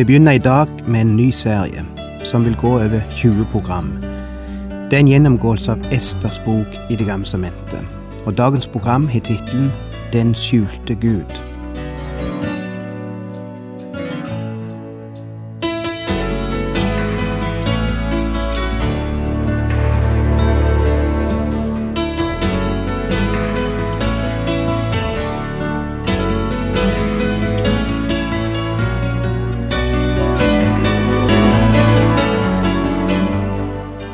Vi begynner i dag med en ny serie som vil gå over 20 program. Det er en gjennomgåelse av Esters bok i Det gamle sementet. Og dagens program har tittelen Den skjulte Gud.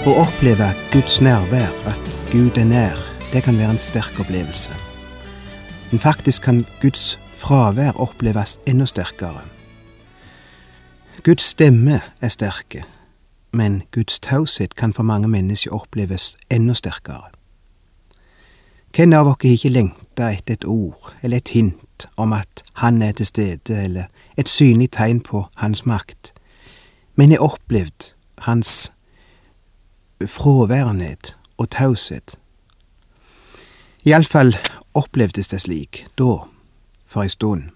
Å oppleve Guds nærvær, at Gud er nær, det kan være en sterk opplevelse. Men faktisk kan Guds fravær oppleves enda sterkere. Guds stemme er sterke, men Guds taushet kan for mange mennesker oppleves enda sterkere. Hvem av har ikke lengta etter et ord eller et hint om at Han er til stede, eller et synlig tegn på Hans makt, men har opplevd Hans fraværenhet og taushet. Iallfall opplevdes det slik da, for ei stund.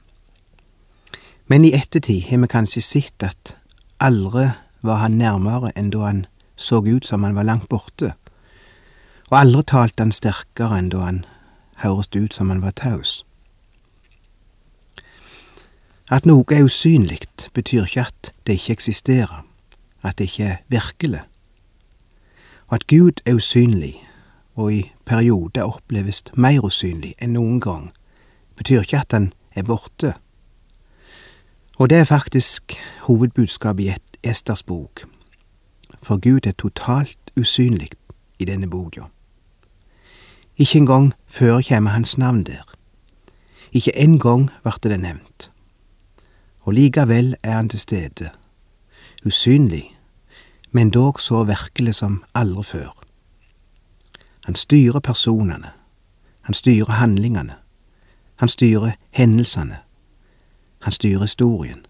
Men i ettertid har vi kanskje sett at aldri var han nærmere enn da han så ut som han var langt borte, og aldri talte han sterkere enn da han høres ut som han var taus. At noe er usynlig, betyr ikke at det ikke eksisterer, at det ikke er virkelig. At Gud er usynlig, og i perioder oppleves mer usynlig enn noen gang, betyr ikke at han er borte. Og det er faktisk hovedbudskapet i Esters bok, for Gud er totalt usynlig i denne boka. Ikke engang forekjemmer hans navn der. Ikke engang gang vart det nevnt. Og likevel er han til stede, usynlig men dog så virkelig som aldri før. Han styrer personene, han styrer handlingene, han styrer hendelsene, han styrer historien.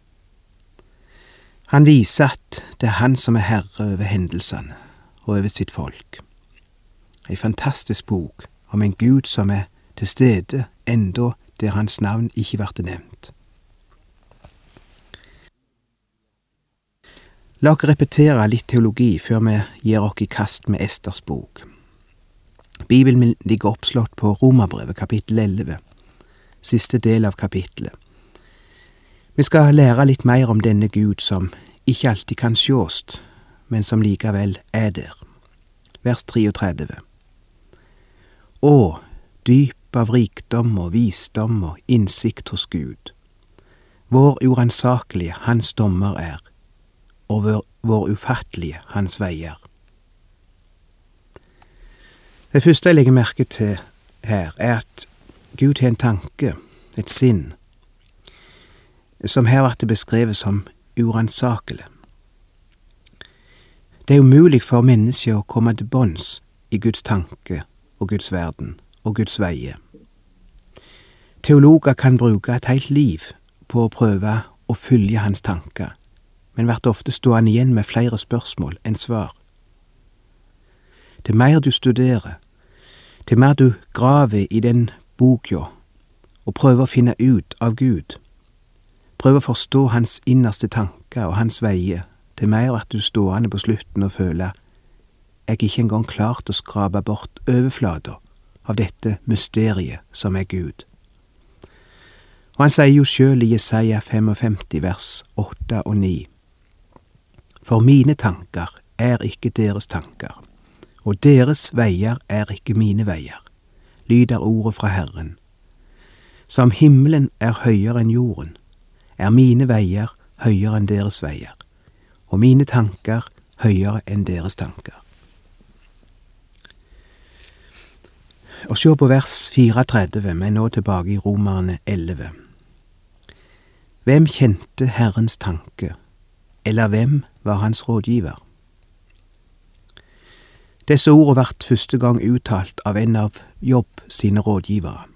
Han viser at det er han som er herre over hendelsene og over sitt folk. Ei fantastisk bok om en gud som er til stede enda der hans navn ikke ble nevnt. La oss repetere litt teologi før vi gir oss i kast med Esters bok. Bibelen ligger oppslått på Romerbrevet kapittel 11, siste del av kapittelet. Vi skal lære litt mer om denne Gud som ikke alltid kan sjås, men som likevel er der. Vers 33. Å, dyp av rikdom og visdom og innsikt hos Gud. Vår uransakelige Hans dommer er og hvor, hvor ufattelige hans veier. Det første jeg legger merke til her, er at Gud har en tanke, et sinn, som her blir beskrevet som uransakelig. Det er umulig for mennesket å komme til bunns i Guds tanke og Guds verden og Guds veier. Teologer kan bruke et helt liv på å prøve å følge hans tanker men blir ofte stående igjen med flere spørsmål enn svar. Til mer du studerer, til mer du graver i den boka og prøver å finne ut av Gud, prøver å forstå Hans innerste tanker og Hans veier, til mer blir du stående på slutten og føler jeg ikke engang klart å skrape bort overflata av dette mysteriet som er Gud. Og han sier jo sjøl i Jesaja 55 vers 8 og 9 for mine tanker er ikke deres tanker, og deres veier er ikke mine veier, lyder ordet fra Herren. Som himmelen er høyere enn jorden, er mine veier høyere enn deres veier, og mine tanker høyere enn deres tanker. Og se på vers 34, men nå tilbake i Romerne 11. Hvem kjente Herrens tanke, eller hvem var hans rådgiver? Disse ordene ble første gang uttalt av en av Jobb sine rådgivere.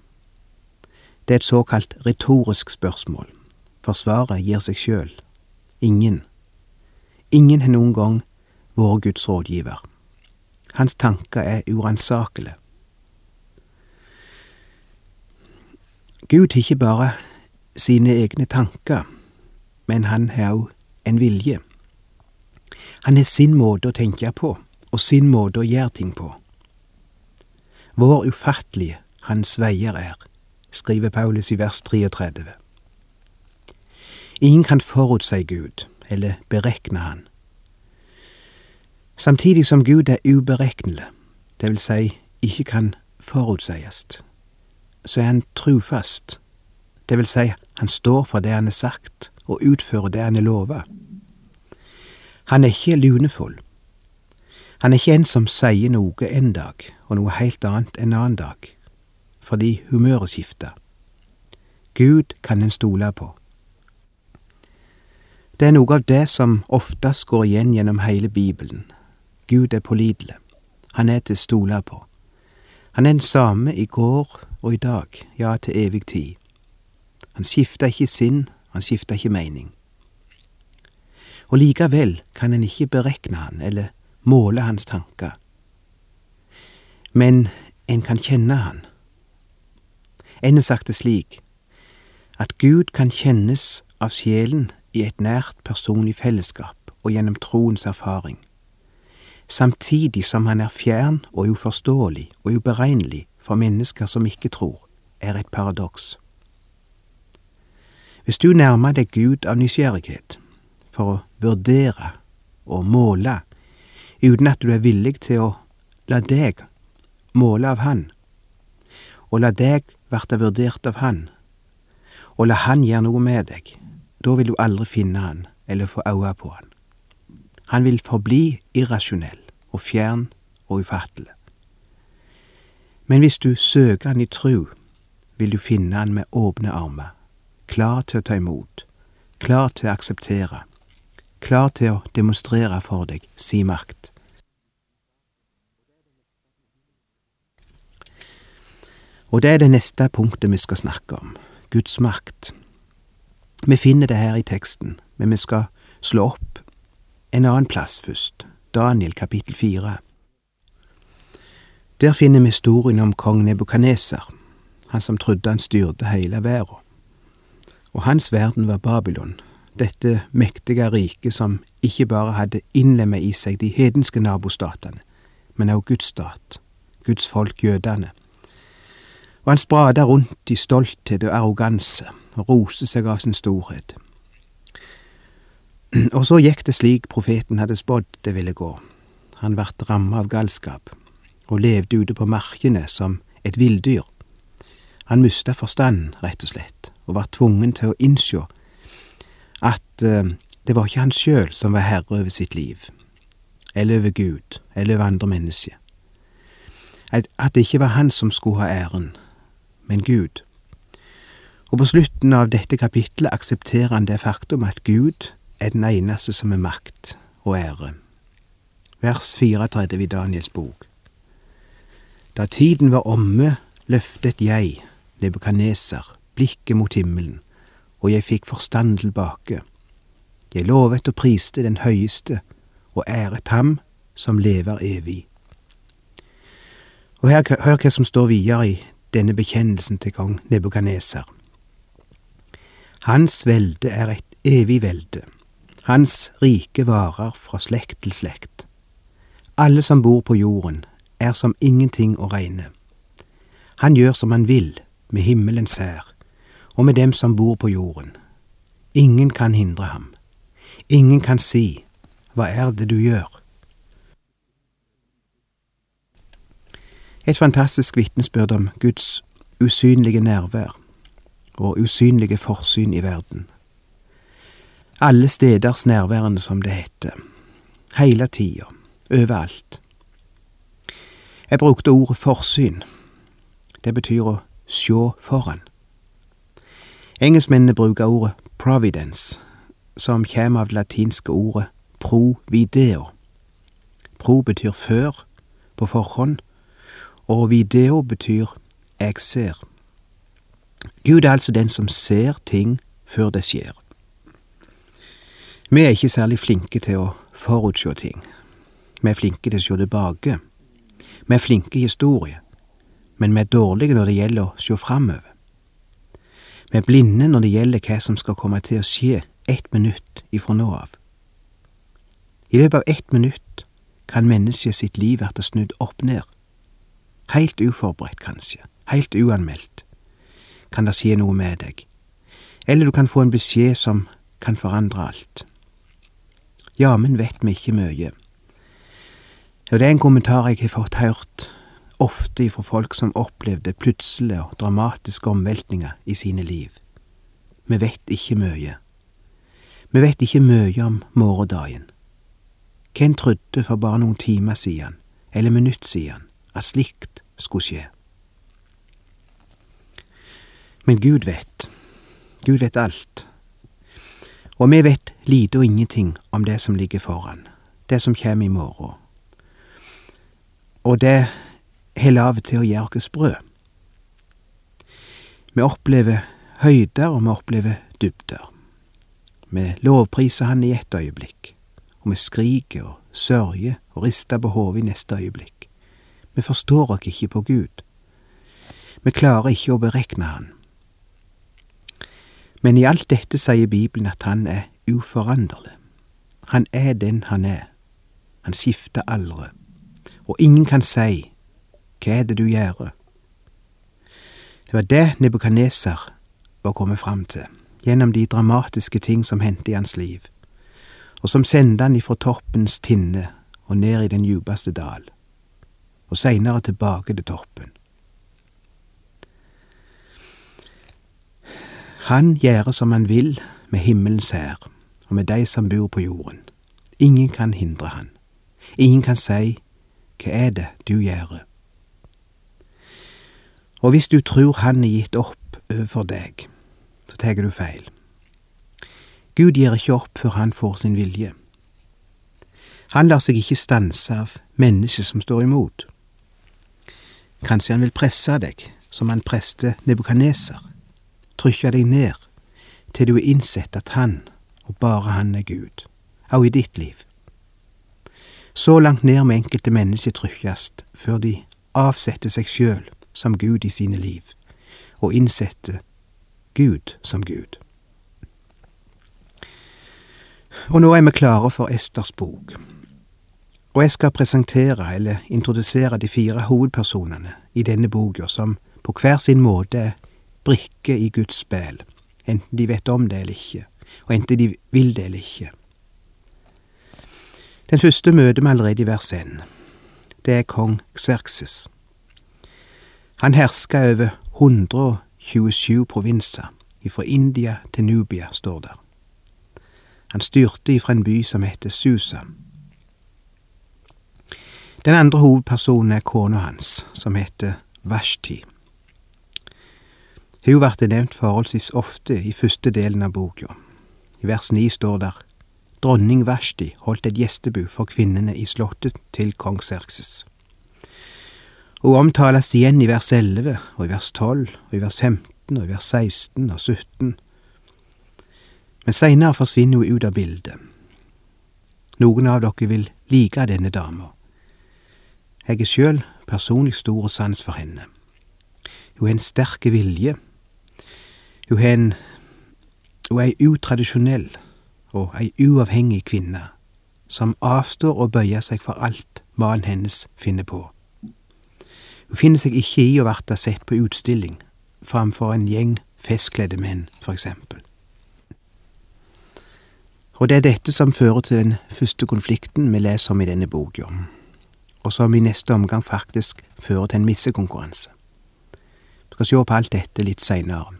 Det er et såkalt retorisk spørsmål, for svaret gir seg sjøl. Ingen. Ingen har noen gang vært Guds rådgiver. Hans tanker er uransakelige. Gud har ikke bare sine egne tanker, men han har òg en vilje. Han har sin måte å tenke på, og sin måte å gjøre ting på. Hvor ufattelige hans veier er, skriver Paulus i vers 33. Ingen kan forutse Gud eller berekne Han. Samtidig som Gud er uberegnelig, det vil si ikke kan forutsies, så er Han trufast, det vil si han står for det han har sagt, og utføre det han er lova. Han er ikke lunefull. Han er ikke en som sier noe en dag og noe helt annet en annen dag, fordi humøret skifter. Gud kan en stole på. Det er noe av det som oftest går igjen gjennom hele Bibelen. Gud er pålitelig. Han er til å stole på. Han er den samme i går og i dag, ja, til evig tid. Han skifter ikke sinn, han skifta ikke mening. Og likevel kan en ikke berekne han eller måle hans tanker. Men en kan kjenne han. En har sagt det slik at Gud kan kjennes av sjelen i et nært personlig fellesskap og gjennom troens erfaring, samtidig som han er fjern og uforståelig og uberegnelig for mennesker som ikke tror, er et paradoks. Hvis du nærmer deg Gud av nysgjerrighet, for å vurdere og måle, uten at du er villig til å la deg måle av Han, og la deg verte vurdert av Han, og la Han gjøre noe med deg, da vil du aldri finne Han eller få øye på Han. Han vil forbli irrasjonell og fjern og ufattelig. Men hvis du søker Han i tru, vil du finne Han med åpne armer, klar til å ta imot, klar til å akseptere, klar til å demonstrere for deg si makt. Og det er det neste punktet vi skal snakke om, Guds makt. Vi finner det her i teksten, men vi skal slå opp en annen plass først, Daniel kapittel fire. Der finner vi historien om kong Nebukaneser, han som trodde han styrte hele verden. Og hans verden var Babylon, dette mektige riket som ikke bare hadde innlemmet i seg de hedenske nabostatene, men også Guds stat, Guds folk jødene. Og han sprada rundt i stolthet og arroganse og roste seg av sin storhet. Og så gikk det slik profeten hadde spådd det ville gå. Han vart ramma av galskap og levde ute på markene som et villdyr. Han mista forstand, rett og slett, og var tvungen til å innsjå at uh, det var ikke han sjøl som var herre over sitt liv, eller over Gud, eller over andre mennesker. At det ikke var han som skulle ha æren, men Gud. Og på slutten av dette kapittelet aksepterer han det faktum at Gud er den eneste som er makt og ære. Vers 34 i Daniels bok. Da tiden var omme, løftet jeg, Nebukadneser, blikket mot himmelen, og jeg fikk forstand tilbake. Jeg lovet og priste den høyeste, og æret ham som lever evig. Og her, hør hva som står videre i denne bekjennelsen til kong Nebukaneser. Hans velde er et evig velde. Hans rike varer fra slekt til slekt. Alle som bor på jorden, er som ingenting å regne. Han gjør som han vil, med himmelens hær, og med dem som bor på jorden. Ingen kan hindre ham. Ingen kan si, Hva er det du gjør? Et fantastisk vitnesbyrd om Guds usynlige nærvær og usynlige forsyn i verden. Alle steders nærværende, som det heter. Hele tida. Overalt. Jeg brukte ordet forsyn. Det betyr å sjå foran. Engelskmennene bruker ordet providence, som kommer av det latinske ordet pro video. Pro betyr før, på forhånd, og video betyr jeg ser. Gud er altså den som ser ting før det skjer. Vi er ikke særlig flinke til å forutse ting. Vi er flinke til å se tilbake. Vi er flinke i historie, men vi er dårlige når det gjelder å se framover. Vi er blinde når det gjelder hva som skal komme til å skje ett minutt ifra nå av. I løpet av ett minutt kan mennesket sitt liv bli snudd opp ned. Heilt uforberedt, kanskje, heilt uanmeldt, kan det skje noe med deg, eller du kan få en beskjed som kan forandre alt. Jammen vet vi ikke mye. Og det er en kommentar jeg har fått hørt ofte ifra folk som opplevde plutselige og dramatiske omveltninger i sine liv. Vi vet ikke mye. Vi vet ikke mye om morgendagen. Hvem trodde for bare noen timer siden, eller minutt siden, at slikt skulle skje? Men Gud vet. Gud vet alt. Og vi vet lite og ingenting om det som ligger foran, det som kommer i morgen. Og det har lave til å gjøre oss brød. Vi opplever høyder, og vi opplever dybder. Vi lovpriser Han i ett øyeblikk, og vi skriker og sørger og rister på hodet i neste øyeblikk. Vi forstår oss ikke på Gud. Vi klarer ikke å berekne Han. Men i alt dette sier Bibelen at Han er uforanderlig. Han er den Han er. Han skifter aldri. Og ingen kan si hva er det du gjør? Det var det Nebukadneser var kommet fram til, gjennom de dramatiske ting som hendte i hans liv, og som sendte han ifra toppens tinne og ned i den djupeste dal, og seinere tilbake til toppen. Han gjør som han vil med himmelens hær og med de som bor på jorden. Ingen kan hindre han. Ingen kan si hva er det du gjør? Og hvis du tror han er gitt opp overfor deg, så tar du feil. Gud gir ikke opp før han får sin vilje. Han lar seg ikke stanse av mennesker som står imot. Kanskje han vil presse deg, som han preste nebukaneser, trykke deg ned til du har innsett at han, og bare han, er Gud, også i ditt liv. Så langt ned med enkelte mennesker trykkes før de avsetter seg sjøl som Gud i sine liv, og innsette Gud som Gud. Og nå er vi klare for Esters bok, og jeg skal presentere eller introdusere de fire hovedpersonene i denne boka som på hver sin måte er brikker i Guds spill, enten de vet om det eller ikke, og enten de vil det eller ikke. Den første møter vi allerede i vers 1. Det er kong Xerxes. Han herska over 127 provinser, ifra India til Nubia, står der. Han styrte ifra en by som heter Susa. Den andre hovedpersonen er kona hans, som heter Vashti. Hun blir nevnt forholdsvis ofte i første delen av boka. I vers ni står der Dronning Vashti holdt et gjestebu for kvinnene i slottet til kong Serkses og omtales igjen i vers 11 og i vers 12 og i vers 15 og i vers 16 og 17. Men seinere forsvinner hun ut av bildet. Noen av dere vil like denne dama. Jeg er sjøl personlig stor og sans for henne. Hun har en sterk vilje. Hun er en Hun er ei utradisjonell og ei uavhengig kvinne, som avstår å bøye seg for alt mannen hennes finner på. Finner seg ikke i å verte sett på utstilling framfor en gjeng festkledde menn, for eksempel. Og det er dette som fører til den første konflikten vi leser om i denne boka, og som i neste omgang faktisk fører til en missekonkurranse. Vi skal se på alt dette litt seinere.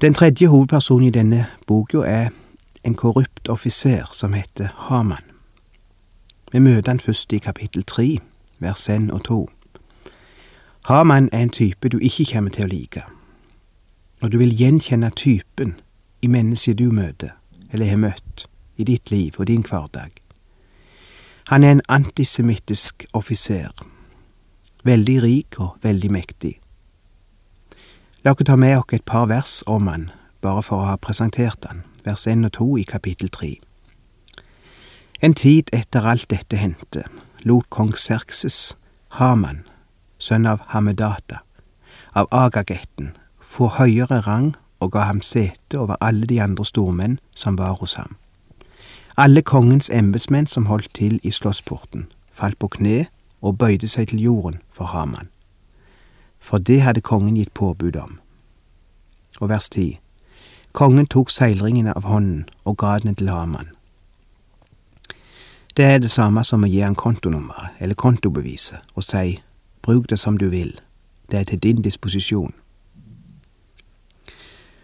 Den tredje hovedpersonen i denne boka er en korrupt offiser som heter Haman. Vi møter han først i kapittel tre, vers 1 og 2. Haman er en type du ikke kommer til å like. og du vil gjenkjenne typen i mennesket du møter, eller har møtt, i ditt liv og din hverdag. Han er en antisemittisk offiser, veldig rik og veldig mektig. La oss ta med oss et par vers om han, bare for å ha presentert han, vers 1 og 2 i kapittel 3. En tid etter alt dette hendte, lot kong Serkses Haman, sønn av Hamedata, av Agagetten, få høyere rang og ga ham sete over alle de andre stormenn som var hos ham. Alle kongens embetsmenn som holdt til i slåssporten, falt på kne og bøyde seg til jorden for Haman. For det hadde kongen gitt påbud om. Og vers ti. Kongen tok seilringene av hånden og ga den til Haman. Det er det samme som å gi han kontonummeret eller kontobeviset og si bruk det som du vil, det er til din disposisjon.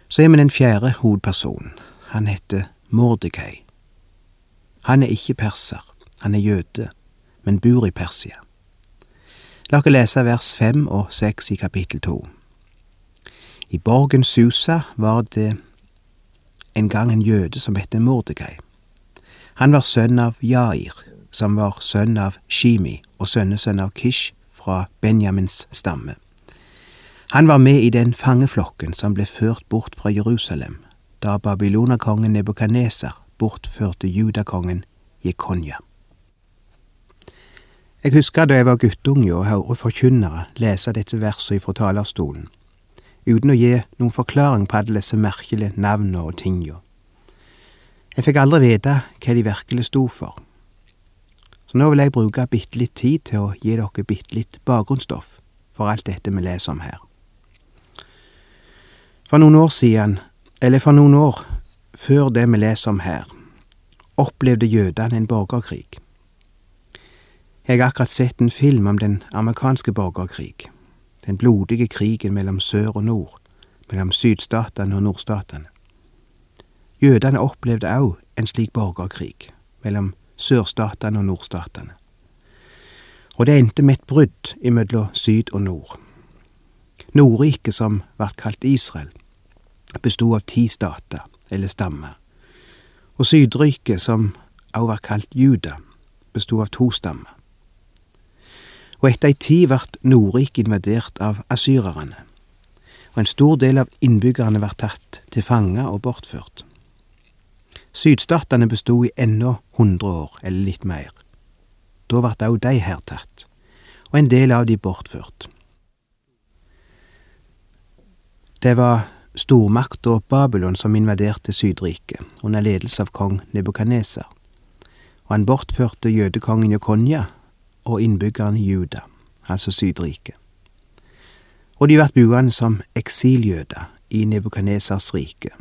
Så er vi den fjerde hovedpersonen. Han heter Mordekai. Han er ikke perser, han er jøde, men bor i Persia. La oss lese vers fem og seks i kapittel to. I borgen Susa var det en gang en jøde som het Mordekai. Han var sønn av Jair, som var sønn av Shimi og sønnesønn av Kish fra Benjamins stamme. Han var med i den fangeflokken som ble ført bort fra Jerusalem da babylonerkongen Nebukadneser bortførte judakongen Jekonja. Jeg husker da jeg var guttunge og hørte forkynnere lese dette verset fra talerstolen, uten å gi noen forklaring på alle disse merkelige navnene og tinga. Jeg fikk aldri vite hva de virkelig sto for. Så nå vil jeg bruke bitte litt tid til å gi dere bitte litt bakgrunnsstoff for alt dette vi leser om her. For noen år siden, eller for noen år før det vi leser om her, opplevde jødene en borgerkrig. Jeg har akkurat sett en film om den amerikanske borgerkrig, den blodige krigen mellom sør og nord, mellom sydstatene og nordstatene. Jødene opplevde òg en slik borgerkrig mellom sørstatene og nordstatene. Og det endte med et brudd imellom syd og nord. Nordriket, som ble kalt Israel, bestod av ti stater, eller stammer, og Sydriket, som også var kalt Juda, bestod av to stammer. Og etter ei tid ble Nordriket invadert av asyrerne, og en stor del av innbyggerne ble tatt til fange og bortført. Sydstatene bestod i ennå hundre år, eller litt mer. Da ble også de hertatt, og en del av de bortført. Det var stormakta Babylon som invaderte Sydriket, under ledelse av kong Nebukadneser, og han bortførte jødekongen Jokonja og innbyggerne Juda, altså Sydriket. Og de ble buende som eksiljøder i Nebukadnesers rike.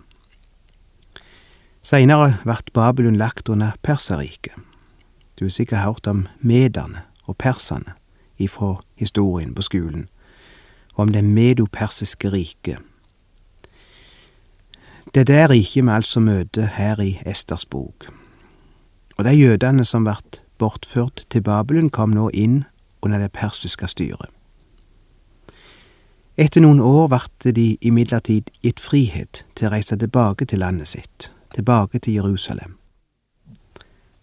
Seinere vart Babylon lagt under Perserriket. Du har sikkert hørt om mederne og perserne ifra historien på skolen, og om det medopersiske riket det er det riket vi altså møter her i Esters bok. Og de jødene som vart bortført til Babylon, kom nå inn under det persiske styret. Etter noen år vart de imidlertid gitt frihet til å reise tilbake til landet sitt, tilbake til Jerusalem.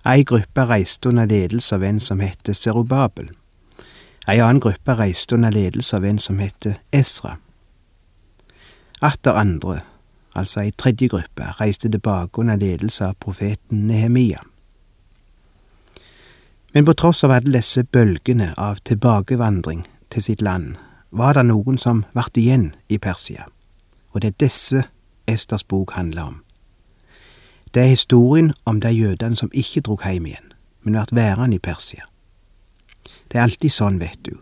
Ei gruppe reiste under ledelse av en som het Serubabel. Ei annen gruppe reiste under ledelse av en som het Esra. Atter andre altså ei tredje gruppe, reiste tilbake under ledelse av profeten Nehemia. Men på tross av alle disse bølgene av tilbakevandring til sitt land, var det noen som vart igjen i Persia, og det er disse Esters bok handler om. Det er historien om de jødene som ikke drog hjem igjen, men ble værende i Persia. Det er alltid sånn, vet du.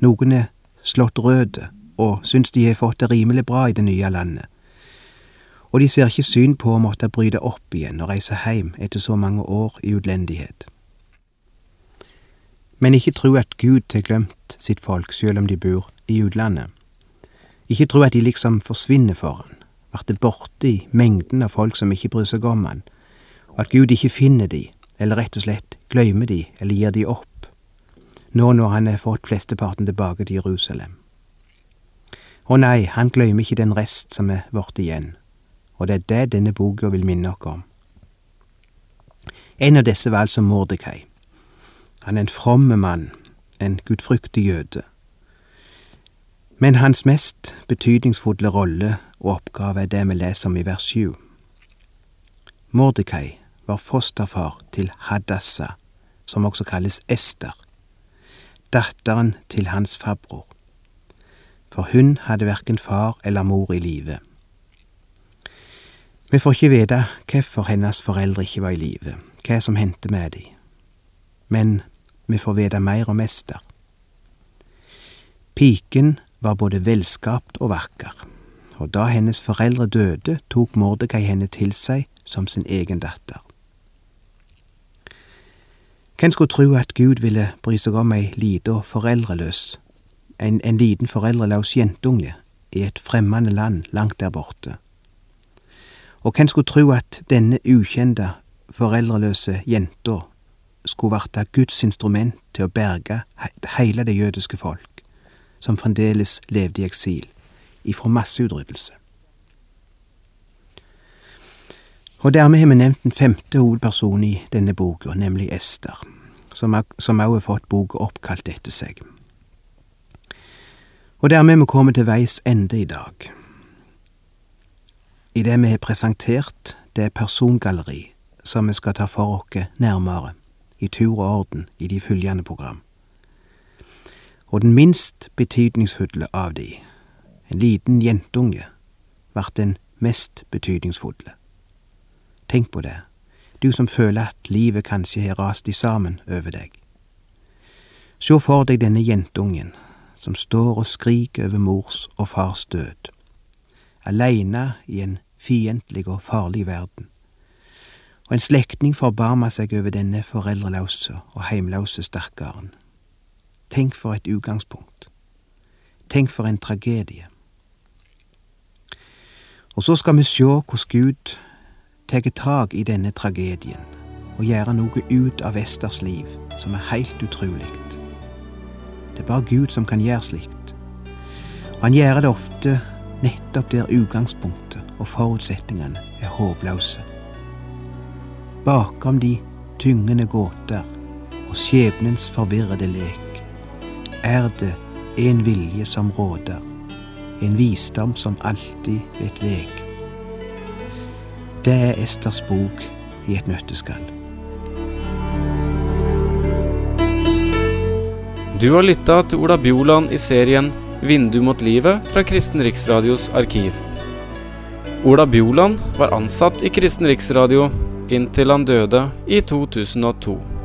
Noen er slått røde og syns de har fått det rimelig bra i det nye landet, og de ser ikke syn på å måtte bryte opp igjen og reise heim etter så mange år i utlendighet. Men ikke tro at Gud har glemt sitt folk selv om de bor i utlandet. Ikke tro at de liksom forsvinner for han, vert borte i mengden av folk som ikke bryr seg om han, og at Gud ikke finner de, eller rett og slett glemmer de eller gir de opp, nå når han har fått flesteparten tilbake til Jerusalem. Å nei, han glemmer ikke den rest som er vårt igjen, og det er det denne boka vil minne oss om. En av disse var altså Mordekai. Han er en fromme mann, en gudfryktig jøde. Men hans mest betydningsfulle rolle og oppgave er det vi leser om i vers 7. Mordekai var fosterfar til Hadassah, som også kalles Ester, datteren til hans farbror, for hun hadde verken far eller mor i live. Vi får ikke vite hvorfor hennes foreldre ikke var i live, hva som hendte med dem, men vi får vite mer om Ester. Piken var både velskapt og vakker, og da hennes foreldre døde, tok Mordekai henne til seg som sin egen datter. Hvem skulle tro at Gud ville bry seg om ei lita foreldreløs, en, en liten foreldreløs jentunge i et fremmede land langt der borte? Og hvem skulle tro at denne ukjente, foreldreløse jenta skulle verte Guds instrument til å berge hele det jødiske folk, som fremdeles levde i eksil, ifra masseutryddelse? Og dermed har vi nevnt den femte hovedpersonen i denne boka, nemlig Ester, som også har fått boka oppkalt etter seg. Og dermed er vi kommet til veis ende i dag. I det vi har presentert det persongalleri som vi skal ta for oss nærmere, i tur og orden, i de følgende program. Og den minst betydningsfulle av de, en liten jentunge, vart den mest betydningsfulle. Tenk på det, du som føler at livet kanskje har rast i sammen over deg. Se for deg denne jentungen som står og skriker over mors og fars død, aleine i en fiendtlig og farlig verden. Og en slektning forbarmer seg over denne foreldreløse og heimløse stakkaren. Tenk for et utgangspunkt. Tenk for en tragedie. Og så skal vi sjå hvordan Gud tar tak i denne tragedien og gjør noe ut av Esters liv som er helt utrolig. Det er bare Gud som kan gjøre slikt. Og han gjør det ofte nettopp der utgangspunktet og forutsetningene er håpløse. Bakom de tyngende gåter og skjebnens forvirrede lek er det en vilje som råder, en visdom som alltid vet veg. Det er Esters bok i et nøtteskall. Du har lytta til Ola Bjoland i serien 'Vindu mot livet' fra Kristen Riksradios arkiv. Ola Bjoland var ansatt i Kristen Riksradio inntil han døde i 2002.